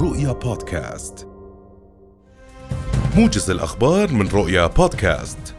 رؤيا بودكاست. موجز الأخبار من رؤيا بودكاست.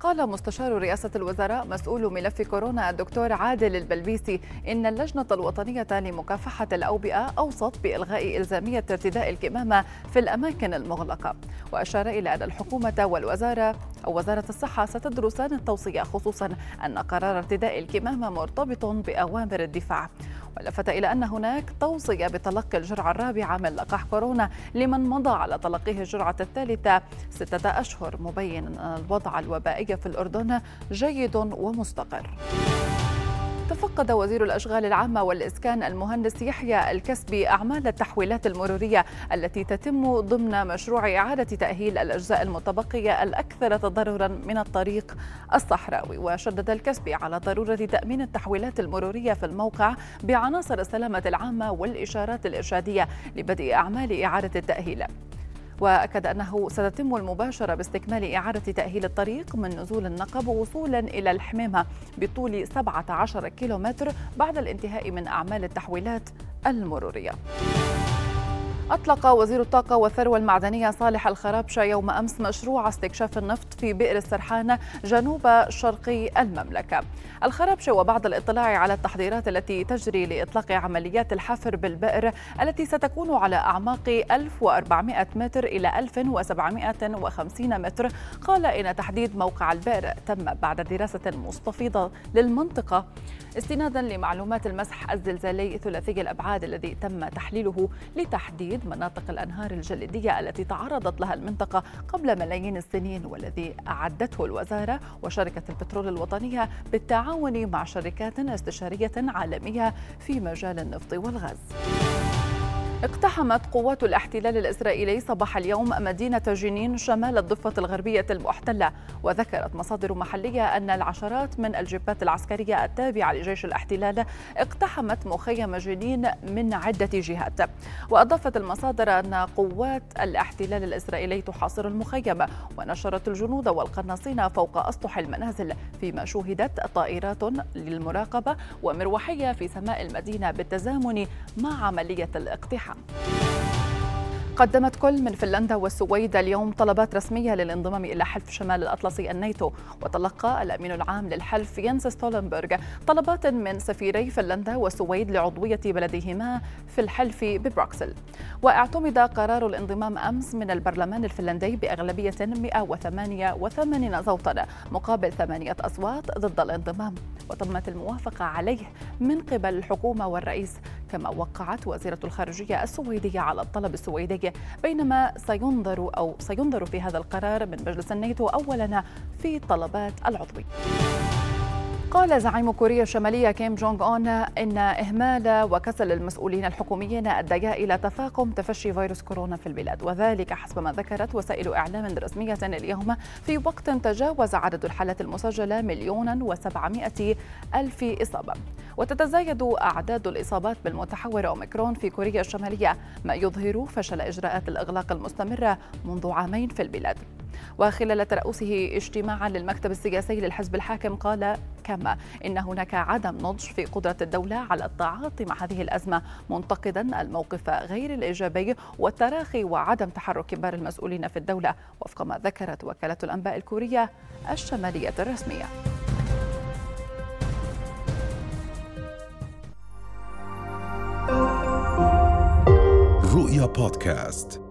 قال مستشار رئاسة الوزراء مسؤول ملف كورونا الدكتور عادل البلبيسي إن اللجنة الوطنية لمكافحة الأوبئة أوصت بإلغاء إلزامية ارتداء الكمامة في الأماكن المغلقة. وأشار إلى أن الحكومة والوزارة أو وزارة الصحة ستدرسان التوصية خصوصا أن قرار ارتداء الكمامة مرتبط بأوامر الدفاع. ولفت إلى أن هناك توصية بتلقي الجرعة الرابعة من لقاح كورونا لمن مضى على تلقيه الجرعة الثالثة ستة أشهر مبين أن الوضع الوبائي في الأردن جيد ومستقر. تفقد وزير الأشغال العامة والإسكان المهندس يحيى الكسبي أعمال التحويلات المرورية التي تتم ضمن مشروع إعادة تأهيل الأجزاء المتبقية الأكثر تضررا من الطريق الصحراوي. وشدد الكسبي على ضرورة تأمين التحويلات المرورية في الموقع بعناصر السلامة العامة والإشارات الإرشادية لبدء أعمال إعادة التأهيل. وأكد أنه ستتم المباشرة باستكمال إعادة تأهيل الطريق من نزول النقب وصولا إلى الحميمة بطول 17 كيلومتر بعد الانتهاء من أعمال التحويلات المرورية. أطلق وزير الطاقة والثروة المعدنية صالح الخرابشة يوم أمس مشروع استكشاف النفط في بئر السرحان جنوب شرقي المملكة. الخرابشة وبعد الاطلاع على التحضيرات التي تجري لإطلاق عمليات الحفر بالبئر التي ستكون على أعماق 1400 متر إلى 1750 متر. قال إن تحديد موقع البئر تم بعد دراسة مستفيضة للمنطقة. استنادا لمعلومات المسح الزلزالي ثلاثي الأبعاد الذي تم تحليله لتحديد مناطق الأنهار الجليدية التي تعرضت لها المنطقة قبل ملايين السنين والذي أعدته الوزارة وشركة البترول الوطنية بالتعاون مع شركات استشارية عالمية في مجال النفط والغاز. اقتحمت قوات الاحتلال الإسرائيلي صباح اليوم مدينة جنين شمال الضفة الغربية المحتلة. وذكرت مصادر محلية أن العشرات من الجبات العسكرية التابعة لجيش الاحتلال اقتحمت مخيم جنين من عدة جهات. وأضافت المصادر أن قوات الاحتلال الإسرائيلي تحاصر المخيم ونشرت الجنود والقناصين فوق أسطح المنازل. فيما شوهدت طائرات للمراقبة ومروحية في سماء المدينة بالتزامن مع عملية الاقتحام. قدمت كل من فنلندا والسويد اليوم طلبات رسمية للانضمام إلى حلف شمال الأطلسي الناتو. وتلقى الأمين العام للحلف ينس ستولنبرغ طلبات من سفيري فنلندا والسويد لعضوية بلديهما في الحلف ببروكسل. واعتمد قرار الانضمام أمس من البرلمان الفنلندي بأغلبية 188 صوتا مقابل ثمانية أصوات ضد الانضمام. وتمت الموافقة عليه من قبل الحكومة والرئيس كما وقعت وزيرة الخارجية السويدية على الطلب السويدي بينما سينظر أو سينظر في هذا القرار من مجلس الناتو أولا في طلبات العضوية قال زعيم كوريا الشمالية كيم جونغ أون إن إهمال وكسل المسؤولين الحكوميين أديا إلى تفاقم تفشي فيروس كورونا في البلاد. وذلك حسب ما ذكرت وسائل إعلام رسمية اليوم في وقت تجاوز عدد الحالات المسجلة مليونا وسبعمائة ألف إصابة. وتتزايد أعداد الإصابات بالمتحور أوميكرون في كوريا الشمالية ما يظهر فشل إجراءات الإغلاق المستمرة منذ عامين في البلاد. وخلال ترأسه اجتماعا للمكتب السياسي للحزب الحاكم قال كما إن هناك عدم نضج في قدرة الدولة على التعاطي مع هذه الأزمة منتقدا الموقف غير الإيجابي والتراخي وعدم تحرك كبار المسؤولين في الدولة وفق ما ذكرت وكالة الأنباء الكورية الشمالية الرسمية. رؤيا بودكاست.